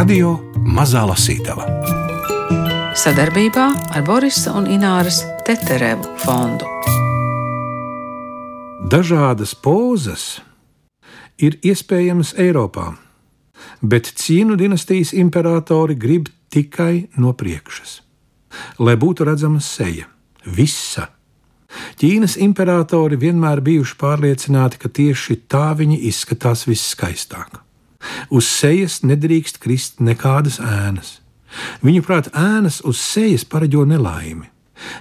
Radio Mazā Lasītava sadarbībā ar Borisa un Ināras Teterevu fondu. Dažādas pozas ir iespējamas Eiropā, bet cīnu dinastijas imperatori grib tikai no priekšas, lai būtu redzama seja, visa. Ķīnas imperatori vienmēr bijuši pārliecināti, ka tieši tā viņi izskatās visskaistāk. Uz sejas nedrīkst krist nekādas ēnas. Viņuprāt, ēnas uz sejas pareģo nelaimi,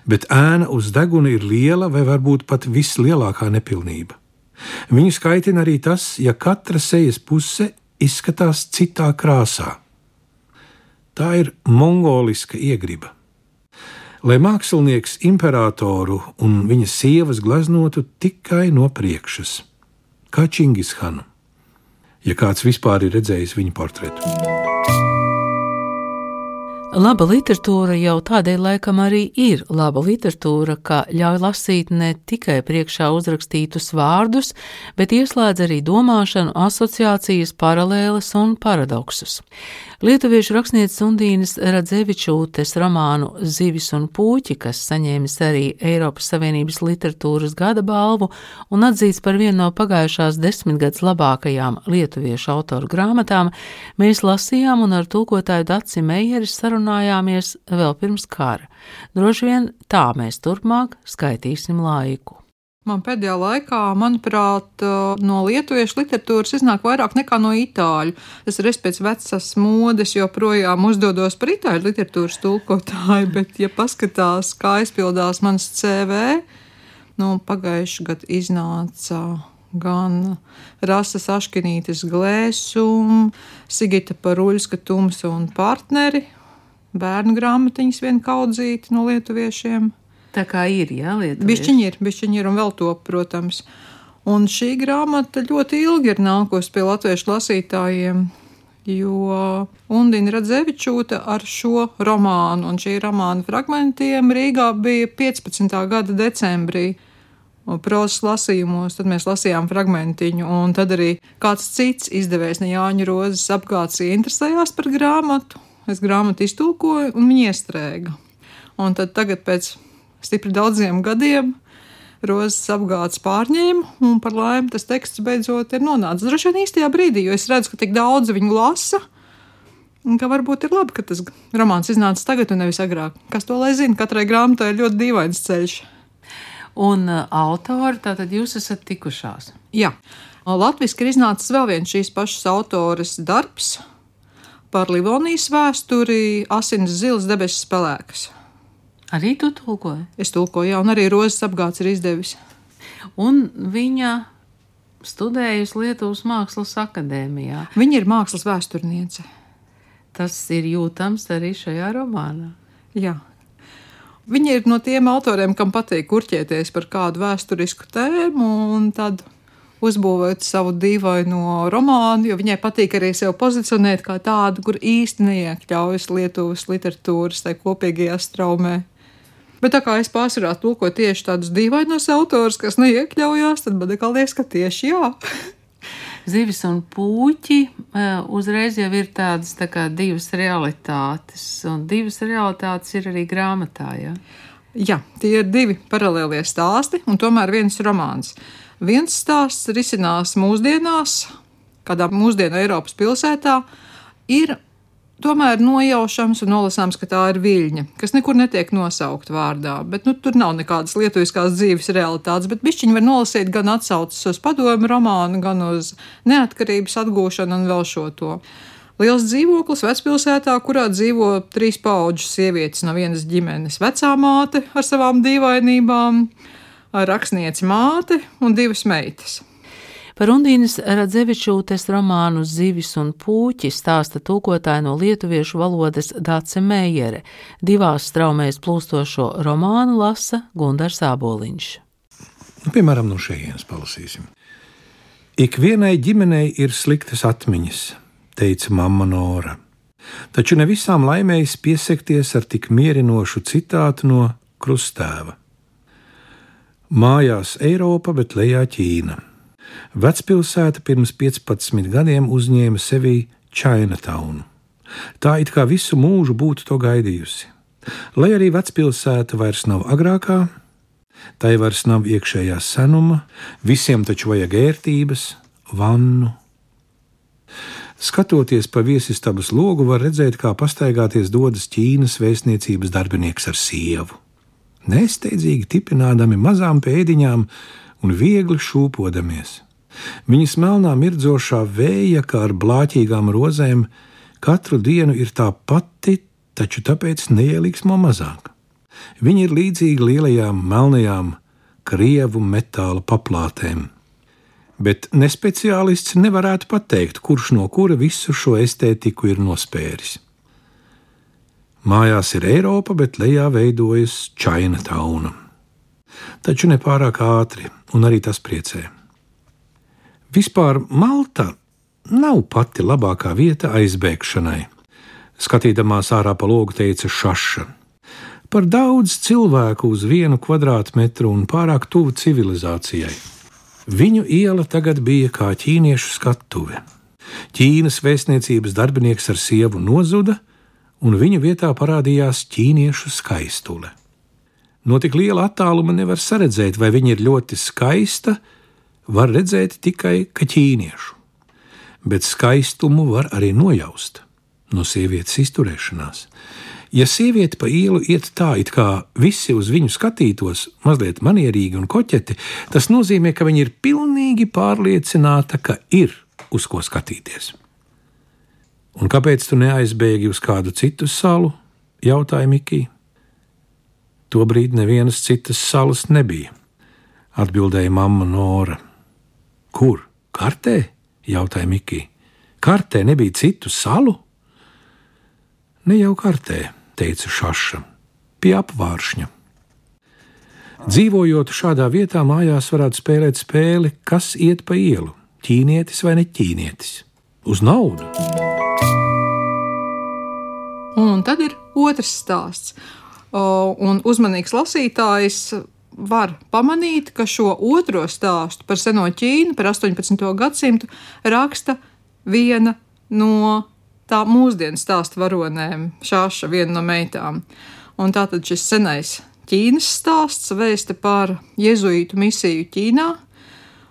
bet ēna uz deguna ir liela vai varbūt pat vislielākā nepilnība. Viņu skaitina arī tas, ja katra sejas puse izskatās citā krāsā. Tā ir mongoliska iegriba. Lai mākslinieks imperatoru un viņa sievas gleznotu tikai no priekšas, kā Čingishanu, ja kāds vispār ir redzējis viņa portretu. Laba literatūra jau tādēļ laikam arī ir laba literatūra, ka ļauj lasīt ne tikai priekšā uzrakstītus vārdus, bet ieslēdz arī domāšanu, asociācijas, paralēles un paradoksus. Lietuviešu rakstnieces Undīnas Radzevičūtes romānu Zivis un puķi, kas saņēmis arī Eiropas Savienības literatūras gada balvu un atzīts par vienu no pagājušās desmitgades labākajām lietuviešu autoru grāmatām, mēs lasījām un ar tulkotāju Daci sarunājām sarunājāmies vēl pirms kara. Droši vien tā mēs turpmāk skaitīsim laiku. Man pēdējā laikā, manuprāt, no lietuviešu literatūras iznāk vairāk nekā no itāļu. Es arī pēc vecas modes joprojām uzdodos par itāļu literatūras tulkotāju, bet, ja paskatās, kā aizpildās mans CV, nu, pagājuši gadu iznāca gan Rasa Saškinītes glēsuma, Sigita Paruļska tumsa un partneri, bērnu grāmatiņas viena kaudzīta no lietuviešiem. Tā kā ir, jā, lietuvieši. Bišķiņi ir, bišķiņi ir un vēl to, protams. Un šī grāmata ļoti ilgi ir nākusi pie latviešu lasītājiem, jo Undina Radzevičūta ar šo romānu un šī romāna fragmentiem Rīgā bija 15. gada decembrī. Prozas lasījumos, tad mēs lasījām fragmentiņu, un tad arī kāds cits izdevējs, ne Jāņa Rozes apgāds, interesējās par grāmatu, es grāmatu iztulkoju, un viņa iestrēga. Un tad tagad, pēc stipri daudziem gadiem, rozes apgādes pārņēma, un par laimi tas teksts beidzot ir nonācis. Droši vien īstajā brīdī, jo es redzu, ka tik daudz viņu lasa. Ka varbūt ir labi, ka tas romāns iznāca tagad, un nevis agrāk. Kas to lai zina? Katrai grāmatai ir ļoti dīvains ceļš. Un uh, autori, tātad jūs esat tikušās? Jā, Latvijas ir iznācis vēl viens šīs pašas autores darbs, par Livonijas vēsturi Asins Zils debesis spēlēkas. Arī tu tulkoji? Es tulkoju, jā, un arī Rozes apgāds ir izdevis. Un viņa studējusi Lietuvas Mākslas akadēmijā. Viņa ir mākslas vēsturniece. Tas ir jūtams arī šajā romānā. Jā. Viņa ir no tiem autoriem, kam patīk kurķēties par kādu vēsturisku tēmu, un tad uzbūvēt savu dīvaino romānu, jo viņai patīk arī sevi pozicionēt kā tādu, kur īsti neiekļaujas Lietuvas literatūras tai kopīgajā straumē. Bet tā kā es pārsvarā tulkoju tieši tādus dīvainos autors, kas neiekļaujās, tad man liekas, ka tieši jā. Zivis un puķi e, uzreiz jau ir tādas tā kā divas realitātes, un divas realitātes ir arī grāmatā. Ja? Jā, tie ir divi paralēlie stāsti, un tomēr viens romāns. Viens stāsts risinās mūsdienās, kādā mūsdienu Eiropas pilsētā, ir tomēr nojaušams un nolasāms, ka tā ir viļņa, kas nekur netiek nosaukt vārdā. Bet nu, tur nav nekādas lietuviskās dzīves realitātes, bet bišķiņi var nolasīt gan atsaucas uz padomu romānu, gan uz neatkarības atgūšanu un vēl šo to. Liels dzīvoklis vecpilsētā, kurā dzīvo trīs paudžu sievietes no vienas ģimenes - vecā māte ar savām dīvainībām, rakstniece māte un divas meitas. Par Undīnas Radzevičūtes romānu Zivis un Pūķi stāsta tūkotāja no lietuviešu valodas Dāce Meijere. Divās straumēs plūstošo romānu lasa Gundars Āboliņš. Nu, piemēram, no šejienes palasīsim. Ikvienai ģimenei ir sliktas atmiņas, teica mamma Nora. Taču ne visām laimējas piesakties ar tik mierinošu citātu no krustēva. Mājās Eiropa, bet lejā Ķīna. Vecpilsēta pirms 15 gadiem uzņēma sevī Chinatown. Tā it kā visu mūžu būtu to gaidījusi. Lai arī vecpilsēta vairs nav agrākā, tai vairs nav iekšējā senuma, visiem taču vajag ērtības, vannu. Skatoties pa viesistabas logu, var redzēt, kā pastaigāties dodas Ķīnas vēstniecības darbinieks ar sievu. Nesteidzīgi tipinādami mazām pēdiņām un viegli šūpodamies. Viņas melnā mirdzošā vēja, kā ar blāķīgām rozēm, katru dienu ir tā pati, taču tāpēc neieliksmo mazāk. Viņi ir līdzīgi lielajām melnajām krievu metāla paplātēm bet nespeciālists nevarētu pateikt, kurš no kura visu šo estētiku ir nospēris. Mājās ir Eiropa, bet lejā veidojas Chinatown. Taču ne pārāk ātri, un arī tas priecē. Vispār Malta nav pati labākā vieta aizbēgšanai. Skatīdamās ārā pa logu teica Šaša. Par daudz cilvēku uz vienu kvadrātmetru un pārāk tuvu civilizācijai. Viņu iela tagad bija kā ķīniešu skatuve. Ķīnas vēstniecības darbinieks ar sievu nozuda, un viņu vietā parādījās ķīniešu skaistule. No tik liela attāluma nevar saredzēt, vai viņa ir ļoti skaista, var redzēt tikai ka ķīniešu. Bet skaistumu var arī nojaust no sievietes izturēšanās. Ja sieviete pa ielu iet tā, it kā visi uz viņu skatītos, mazliet manierīgi un koķeti, tas nozīmē, ka viņa ir pilnīgi pārliecināta, ka ir uz ko skatīties. Un kāpēc tu neaizbēgi uz kādu citu salu? jautāja Mikija. Tobrīd nevienas citas salas nebija, atbildēja mamma Nora. Kur? Kartē? jautāja Mikija. Kartē nebija citu salu? Ne jau kartē, teica Šaša, pie apvāršņa. Dzīvojot šādā vietā, mājās varētu spēlēt spēli, kas iet pa ielu - ķīnietis vai neķīnietis. Uz naudu! Un tad ir otrs stāsts. Un uzmanīgs lasītājs var pamanīt, ka šo otro stāstu par seno Ķīnu, par 18. gadsimtu, raksta viena no tā mūsdienu stāstu varonēm, šāša viena no meitām. Un tātad šis senais Ķīnas stāsts vēsta par jēzuītu misiju Ķīnā,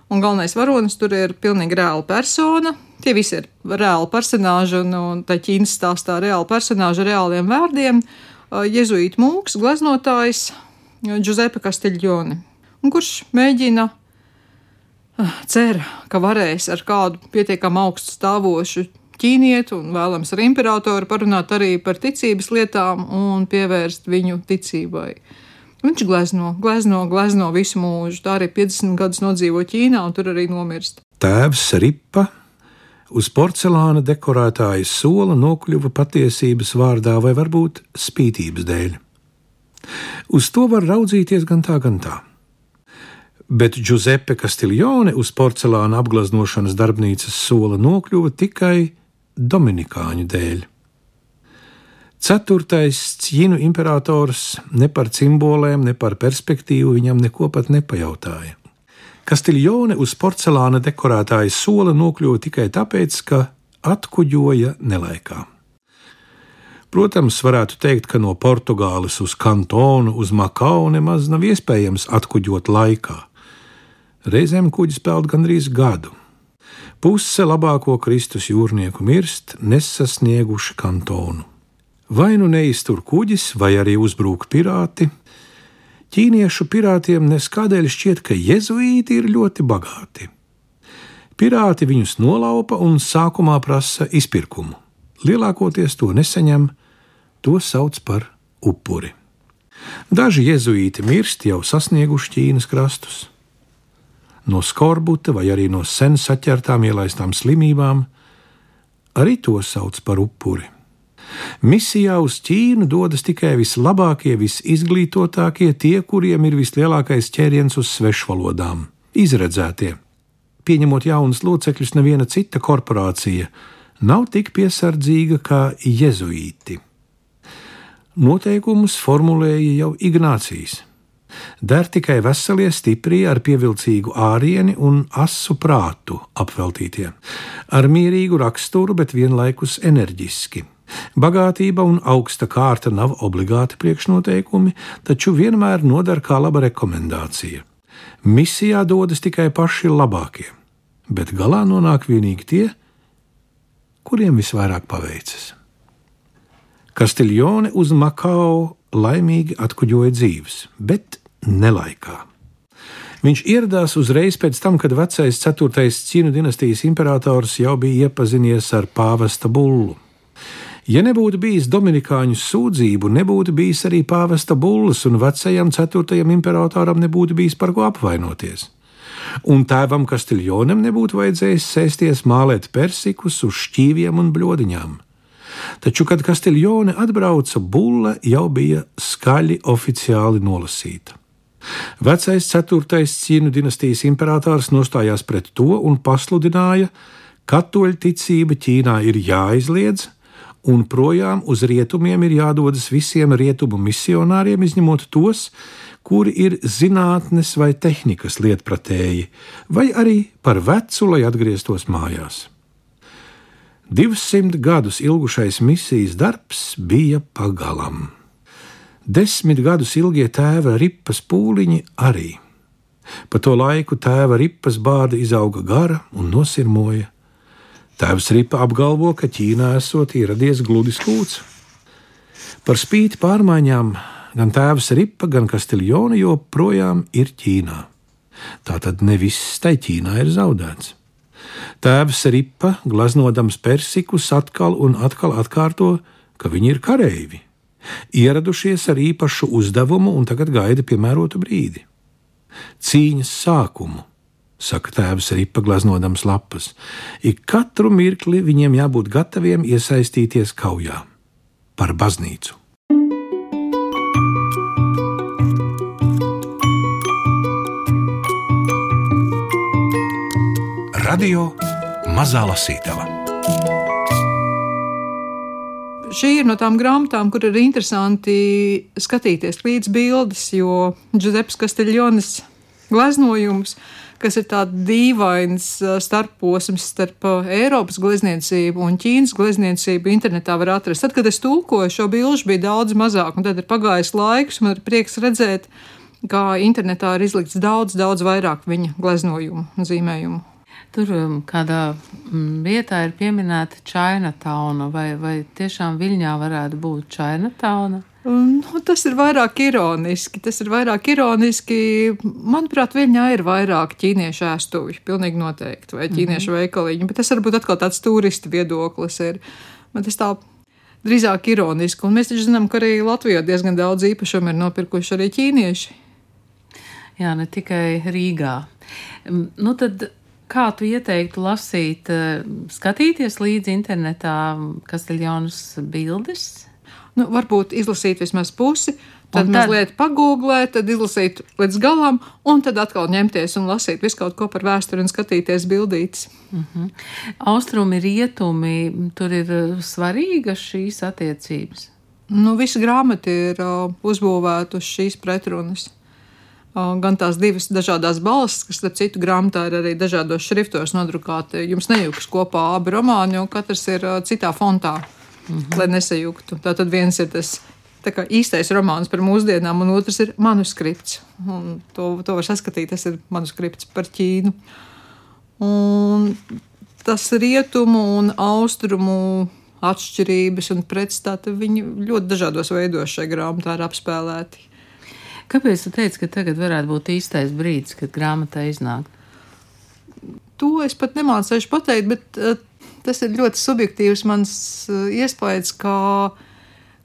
un galvenais varonis tur ir pilnīgi reāla persona. Tie visi ir reāli personāži, un, un tā Ķīnas stāstā reāli personāži ar reāliem vārdiem. Jēzuītu mūks, gleznotājs Giuseppe Castiglione, kurš mēģina cer, ka varēs ar kādu pietiekami augstu stāvošu ķīnieti un vēlams ar imperatoru parunāt arī par ticības lietām un pievērst viņu ticībai. Viņš glezno, glezno, glezno visu mūžu. Tā arī 50 gadus nodzīvo Ķīnā un tur arī nomirst. Tēvs Ripa uz porcelāna dekorētāja sola nokļuva patiesības vārdā vai varbūt spītības dēļ. Uz to var raudzīties gan tā, gan tā. Bet Giuseppe Castiglione uz porcelāna apgleznošanas darbnīcas sola nokļuva tikai Dominikāņu dēļ. Ceturtais cīņu imperators ne par simboliem, ne par perspektīvu viņam neko pat nepajautāja. Kastiljone uz porcelāna dekorētāja sola nokļuva tikai tāpēc, ka atkuģoja nelaikā. Protams, varētu teikt, ka no Portugāles uz Kantonu, uz Makau nemaz nav iespējams atkuģot laikā. Reizēm kuģis peld gandrīz gadu. Puse labāko Kristus jūrnieku mirst, nesasnieguši kantonu. Vai nu neiztur kuģis, vai arī uzbrūk pirāti. Ķīniešu pirātiem neskādēļ šķiet, ka jēzuīti ir ļoti bagāti. Pirāti viņus nolaupa un sākumā prasa izpirkumu. Lielākoties to nesaņem, to sauc par upuri. Daži jēzuīti mirst jau sasnieguši Ķīnas krastus no skorbuta vai arī no sen saķertām ielaistām slimībām, arī to sauc par upuri. Misijā uz Ķīnu dodas tikai vislabākie, visizglītotākie, tie, kuriem ir vislielākais ķēriens uz svešvalodām, izredzētie. Pieņemot jaunus locekļus, neviena cita korporācija nav tik piesardzīga kā jēzuīti. Noteikumus formulēja jau Ignācijas. Der tikai veselie, stiprie, ar pievilcīgu ārieni un asu prātu apveltītie, ar mierīgu raksturu, bet vienlaikus enerģiski, Bagātība un augsta kārta nav obligāti priekšnoteikumi, taču vienmēr noder kā laba rekomendācija. Misijā dodas tikai paši labākie, bet galā nonāk tikai tie, kuriem visvairāk paveicas. Kastiljone uz Makao laimīgi atkuģoja dzīves, bet nelaikā. Viņš ieradās uzreiz pēc tam, kad vecais 4. Cīnu dinastijas imperators jau bija iepazinies ar pāvesta bullu. Ja nebūtu bijis Dominikāņu sūdzību, nebūtu bijis arī pāvesta bullas, un vecajam ceturtajam imperatoram nebūtu bijis par ko apvainoties. Un tēvam Kastiljonam nebūtu vajadzējis sēsties mālēt persikus uz šķīviem un bļodiņām. Taču, kad Kastiljone atbrauca, bulle jau bija skaļi oficiāli nolasīta. Vecais ceturtais cīnu dinastijas imperators nostājās pret to un pasludināja, ka katoļu ticība Ķīnā ir jāizliedz, un projām uz rietumiem ir jādodas visiem rietumu misionāriem, izņemot tos, kuri ir zinātnes vai tehnikas lietpratēji, vai arī par vecu, lai atgrieztos mājās. 200 gadus ilgušais misijas darbs bija pagalam. Desmit gadus ilgie tēva ripas pūliņi arī. Pa to laiku tēva ripas bārda izauga gara un nosirmoja. Tēvs Ripa apgalvo, ka Ķīnā esot ieradies gludis kūts. Par spīti pārmaiņām gan tēvs Ripa, gan Kastiljona joprojām ir Ķīnā. Tātad ne viss tai Ķīnā ir zaudēts. Tēvs Ripa, glaznodams persikus, atkal un atkal atkārto, ka viņi ir kareivi, ieradušies ar īpašu uzdevumu un tagad gaida piemērotu brīdi. Cīņas sākumu saka tēvs arī paglaznodams lapas. Ik katru mirkli viņiem jābūt gataviem iesaistīties kaujā par baznīcu. Radio Mazā Lasītava. Šī ir no tām grāmatām, kur ir interesanti skatīties līdz bildes, jo Giuseppe Castiglionis gleznojums kas ir tāds dīvains starposms starp Eiropas glezniecību un Ķīnas glezniecību. Internetā var atrast. Tad, kad es tulkoju šo bilžu, bija daudz mazāk, un tad ir pagājis laiks, man ir prieks redzēt, kā internetā ir izlikts daudz, daudz vairāk viņa gleznojumu un zīmējumu. Tur kādā vietā ir pieminēta Chinatown, vai, vai tiešām Viļņā varētu būt Chinatown? Nu, tas ir vairāk ironiski. Tas ir vairāk ironiski. Manuprāt, viņā ir vairāk ķīniešu ēstuvi, pilnīgi noteikti, vai ķīniešu mm -hmm. veikaliņi, bet tas varbūt atkal tāds turistu viedoklis ir. Man tas tā drīzāk ironiski, un mēs taču zinām, ka arī Latvijā diezgan daudz īpašumu ir nopirkuši arī ķīnieši. Jā, ne tikai Rīgā. Nu tad Kā tu ieteiktu lasīt, skatīties līdzi internetā Kasteļjaunas bildes? Nu, varbūt izlasīt vismaz pusi, tad, tad mazliet pagūglēt, tad izlasīt līdz galam, un tad atkal ņemties un lasīt visu kaut ko par vēsturi un skatīties bildītas. Mm -hmm. Austrumi, rietumi, tur ir uh, svarīgas šīs attiecības. Nu, visa grāmata ir uh, uzbūvēta uz šīs pretrunas. Uh, gan tās divas dažādas balss, kas, starp citu, grāmatā ir arī dažādos šriftos nodrukāti. Jums nejūgs kopā abi romāni, jo katrs ir uh, citā fontā mm -hmm. lai nesajuktu. Tā tad viens ir tas kā, īstais romāns par mūsdienām, un otrs ir manuskripts. Un to, to var saskatīt, tas ir manuskripts par Ķīnu. Un tas rietumu un austrumu atšķirības un pretstati viņi ļoti dažādos veidos šajā grāmatā ir apspēlēti. Kāpēc tu teici, ka tagad varētu būt īstais brīdis, kad grāmatā iznāk? To es pat nemācīšu pateikt, bet uh, tas ir ļoti subjektīvs mans uh, iespējas, ka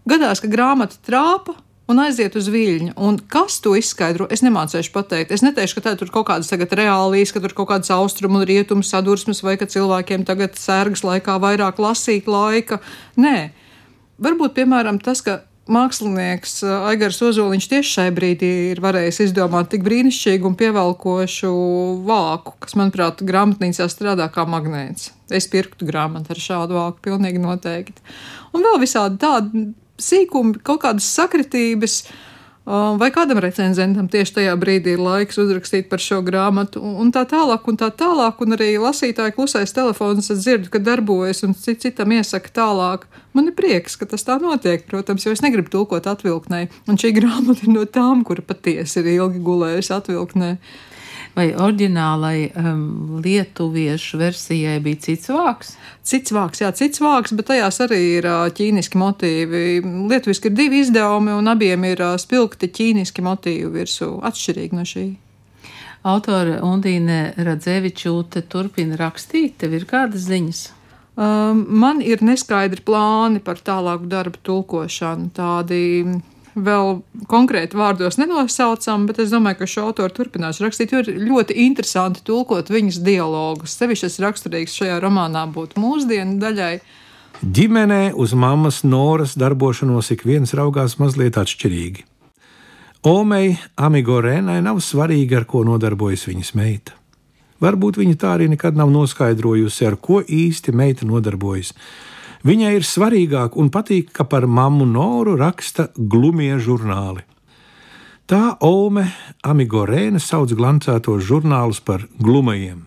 gadās, ka grāmata trāpa. Un aiziet uz viļņu. Un kas to izskaidro? Es nemācīšu pateikt. Es neteikšu, ka tā tur kaut kādas reālijas, ka tur kaut kādas austrumu un rietumu sadursmes, vai ka cilvēkiem tagad sērgas laikā vairāk lasīt laika. Nē, varbūt piemēram tas, ka mākslinieks uh, Aigars Ozoliņš tieši šai brīdī ir varējis izdomāt tik brīnišķīgu un pievelkošu vāku, kas, manuprāt, grāmatnīcā strādā kā magnēts. Es pirktu grāmatu ar šādu vāku, pilnīgi noteikti. Un vēl visādi tādi sīkumi, kaut kādas sakritības. Vai kādam recenzentam tieši tajā brīdī ir laiks uzrakstīt par šo grāmatu, un tā tālāk, un tā tālāk, un arī lasītāja klusais telefons, es dzirdu, ka darbojas, un cit, citam iesaka tālāk. Man ir prieks, ka tas tā notiek, protams, jo es negribu tulkot atvilknē, un šī grāmata ir no tām, kura patiesi ir ilgi gulējusi atvilknē vai oriģinālai um, lietuviešu versijai bija cits vārks? Cits vārks, jā, cits vārks, bet tajās arī ir ķīniski motīvi. Lietuviski ir divi izdevumi, un abiem ir spilgti ķīniski motīvi virsū, atšķirīgi no šī. Autore Undīne Radzevičūte turpina rakstīt, tev ir kādas ziņas? Um, man ir neskaidri plāni par tālāku darbu tulkošanu, tādi vēl konkrēti vārdos nenosaucam, bet es domāju, ka šo autoru turpinās rakstīt, jo ir ļoti interesanti tulkot viņas dialogus. Sevišķi tas raksturīgs šajā romānā būtu mūsdienu daļai. Ģimenē uz mammas Noras darbošanos ik viens raugās mazliet atšķirīgi. Omei Amigo Rēnai nav svarīgi, ar ko nodarbojas viņas meita. Varbūt viņa tā arī nekad nav noskaidrojusi, ar ko īsti meita nodarbojas. Viņai ir svarīgāk un patīk, ka par mammu Noru raksta glumie žurnāli. Tā Ome Amigorēna sauc glancētos žurnālus par glumajiem.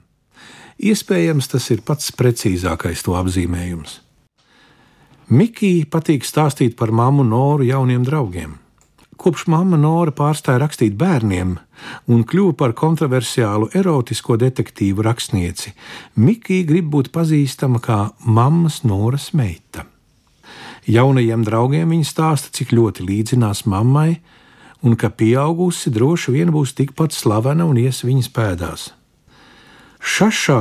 Iespējams, tas ir pats precīzākais to apzīmējums. Mikija patīk stāstīt par mammu Noru jauniem draugiem. Kopš mamma Nora pārstāja rakstīt bērniem un kļuva par kontroversiālu erotisko detektīvu rakstnieci, Mikija grib būt pazīstama kā mammas Noras meita. Jaunajiem draugiem viņa stāsta, cik ļoti līdzinās mammai, un ka pieaugusi droši vien būs tikpat slavena un ies viņas pēdās. Šašā,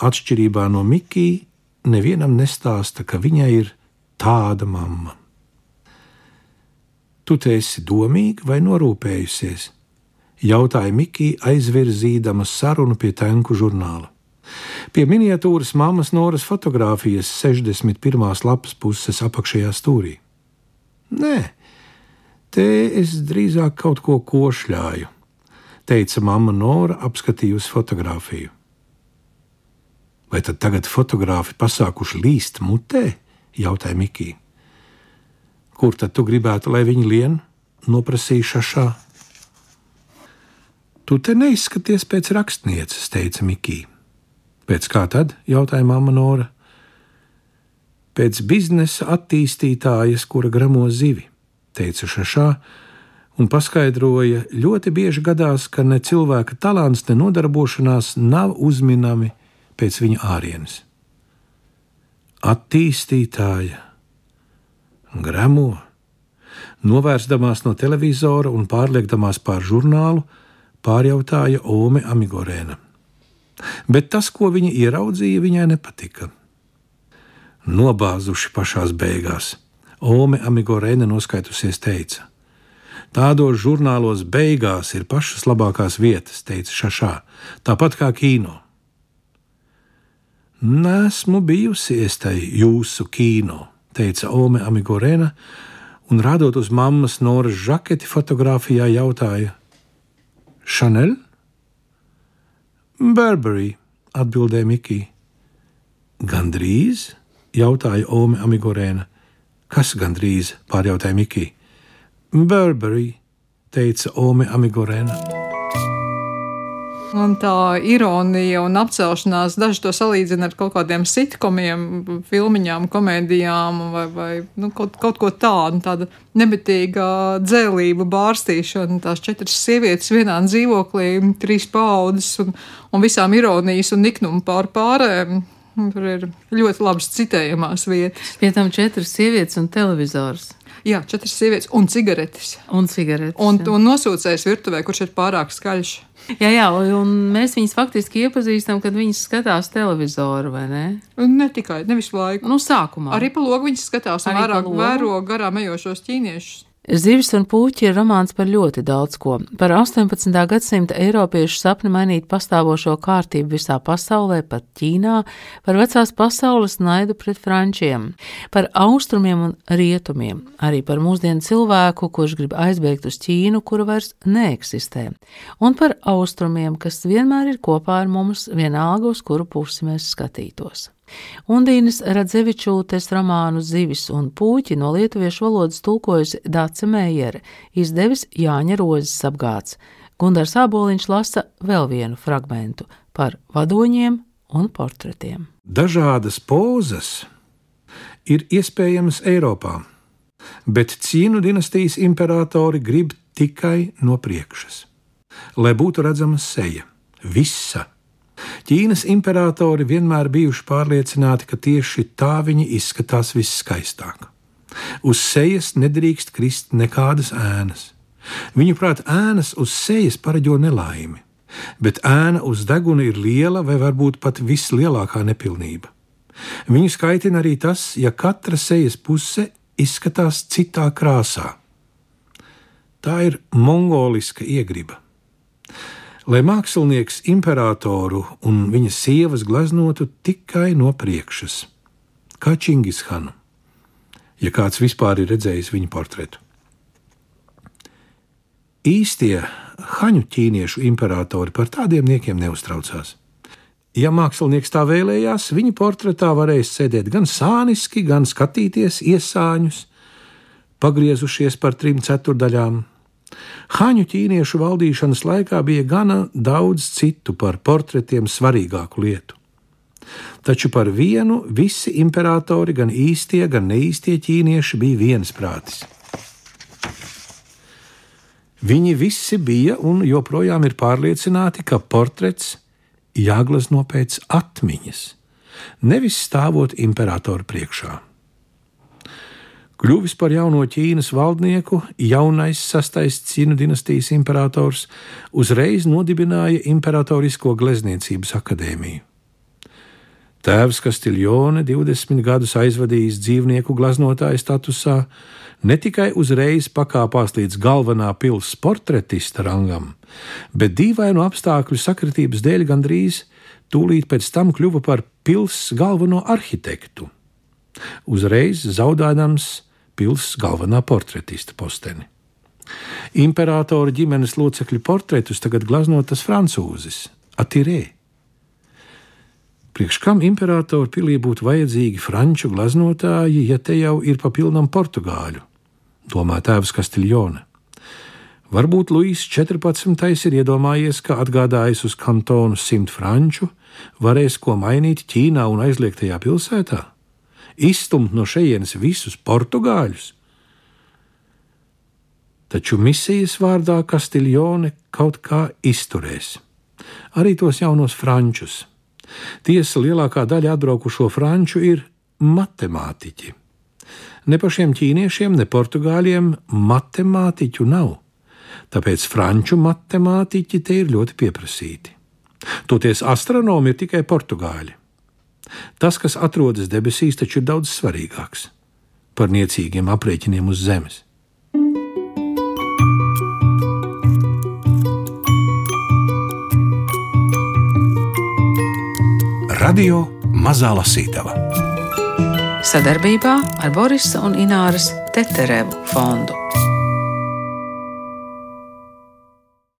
atšķirībā no Mikija, nevienam nestāsta, ka viņai ir tāda mamma. Tu te esi domīga vai norūpējusies? jautāja Mikija, aizvirzīdama sarunu pie tenku žurnāla. Pie miniatūras mammas Noras fotografijas 61. lapas puses apakšējā stūrī. Nē, te es drīzāk kaut ko košļāju, teica mamma Nora, apskatījusi fotografiju. Vai tad tagad fotogrāfi pasākuši līst mutē? jautāja Mikija. Kur tad tu gribētu, lai viņi lien? noprasīja šašā. Tu te neizskaties pēc rakstnieces, teica Mikija. Pēc kā tad? jautāja mamma Nora. Pēc biznesa attīstītājas, kura gramo zivi, teica šašā, un paskaidroja, ļoti bieži gadās, ka ne cilvēka talants, ne nodarbošanās nav uzminami pēc viņa ārienes. Attīstītāja gremo. Novērsdamās no televizora un pārliekdamās pār žurnālu, pārjautāja Ome Amigorēna. Bet tas, ko viņa ieraudzīja, viņai nepatika. Nobāzuši pašās beigās, Ome Amigorēna noskaitusies teica: Tādos žurnālos beigās ir pašas labākās vietas, teica Šašā, tāpat kā kino. Nesmu bijusi es tai jūsu kino, teica Ome Amigorēna, un rādot uz mammas Noras žaketi fotografijā jautāja: Chanel? Burberry, atbildēja Mikija. Gandrīz? jautāja Ome Amigorēna. Kas gandrīz? pārjautāja Mikija. Burberry, teica Ome Amigorēna. Un tā ironija un apcelšanās daži to salīdzina ar kaut kādiem sitkomiem, filmiņām, komēdijām vai, vai nu, kaut, kaut ko tādu. Tāda nebetīga dzēlība, bārstīšana, tās četras sievietes vienā dzīvoklī, trīs paudzes un, un visām ironijas un niknumu pār pārējiem. Tur ir ļoti labas citējamās vietas. Pie tam četras sievietes un televizors. Jā, četras sievietes un cigaretes. Un cigaretes. Un, un nosūcējs virtuvē, kurš ir pārāk skaļš. Jā, jā, un mēs viņus faktiski iepazīstam, kad viņas skatās televizoru, vai ne? Ne tikai, ne visu laiku. Nu, sākumā. Arī pa logu viņas skatās un vairāk vēro garām ejošos ķīniešus. Zivis un puķi ir romāns par ļoti daudz ko. Par 18. gadsimta eiropiešu sapni mainīt pastāvošo kārtību visā pasaulē, pat Ķīnā, par vecās pasaules naidu pret frančiem, par austrumiem un rietumiem, arī par mūsdienu cilvēku, kurš grib aizbēgt uz Ķīnu, kura vairs neeksistē, un par austrumiem, kas vienmēr ir kopā ar mums, vienalga uz kuru pusi mēs skatītos. Undīnas Radzevičūtes romānu Zivis un puķi no lietuviešu valodas tulkojusi Dāca Mējere, izdevis Jāņa Rozes apgāds. Gundars Āboliņš lasa vēl vienu fragmentu par vadoņiem un portretiem. Dažādas pozas ir iespējamas Eiropā, bet cīnu dinastijas imperatori grib tikai no priekšas, lai būtu redzama seja, visa Ķīnas imperatori vienmēr bijuši pārliecināti, ka tieši tā viņi izskatās visskaistāk. Uz sejas nedrīkst krist nekādas ēnas. Viņuprāt, ēnas uz sejas pareģo nelaimi, bet ēna uz deguna ir liela vai varbūt pat vislielākā nepilnība. Viņu skaitina arī tas, ja katra sejas puse izskatās citā krāsā. Tā ir mongoliska iegriba lai mākslinieks imperatoru un viņa sievas gleznotu tikai no priekšas, kā Čingishanu, ja kāds vispār ir redzējis viņa portretu. Īstie haņu ķīniešu imperatori par tādiem niekiem neuztraucās. Ja mākslinieks tā vēlējās, viņa portretā varēja sēdēt gan sāniski, gan skatīties iesāņus, pagriezušies par trim ceturdaļām, Haņu ķīniešu valdīšanas laikā bija gana daudz citu par portretiem svarīgāku lietu. Taču par vienu visi imperatori, gan īstie, gan neīstie ķīnieši bija viensprātis. Viņi visi bija un joprojām ir pārliecināti, ka portrets jāglezno pēc atmiņas, nevis stāvot imperatora priekšā. Kļuvis par jauno Ķīnas valdnieku, jaunais sastais Cīnu dinastijas imperators uzreiz nodibināja Imperatorisko glezniecības akadēmiju. Tēvs Kastiljone 20 gadus aizvadījis dzīvnieku gleznotāja statusā, ne tikai uzreiz pakāpās līdz galvenā pilsētas portretista rangam, bet dīvainu apstākļu sakritības dēļ gandrīz tūlīt pēc tam kļuva par pilsētas galveno arhitektu. Uzreiz zaudējams pilsētas galvenā portretista posteni. Imperatora ģimenes locekļu portretus tagad glaznotas francūzis Atirē. Priekš kam imperatora pilī būtu vajadzīgi franču glaznotāji, ja te jau ir papilnam portugāļu? Domā tēvs Kastiljone. Varbūt Luīs 14. ir iedomājies, ka atgādājis uz kantonu simt franču, varēs ko mainīt Ķīnā un aizliegtajā pilsētā? Izstumt no šejienes visus portugāļus. Taču misijas vārdā Kastiljone kaut kā izturēs. Arī tos jaunos frančus. Tiesa lielākā daļa atbraukušo franču ir matemātiķi. Ne pašiem ķīniešiem, ne portugāļiem matemātiķu nav, tāpēc franču matemātiķi te ir ļoti pieprasīti. Toties astronomi ir tikai portugāļi. Tas, kas atrodas debesīs, taču ir daudz svarīgāks par niecīgiem aprēķiniem uz zemes. Radio Mazā Lasītava sadarbībā ar Borisa un Ināras Teterevu fondu.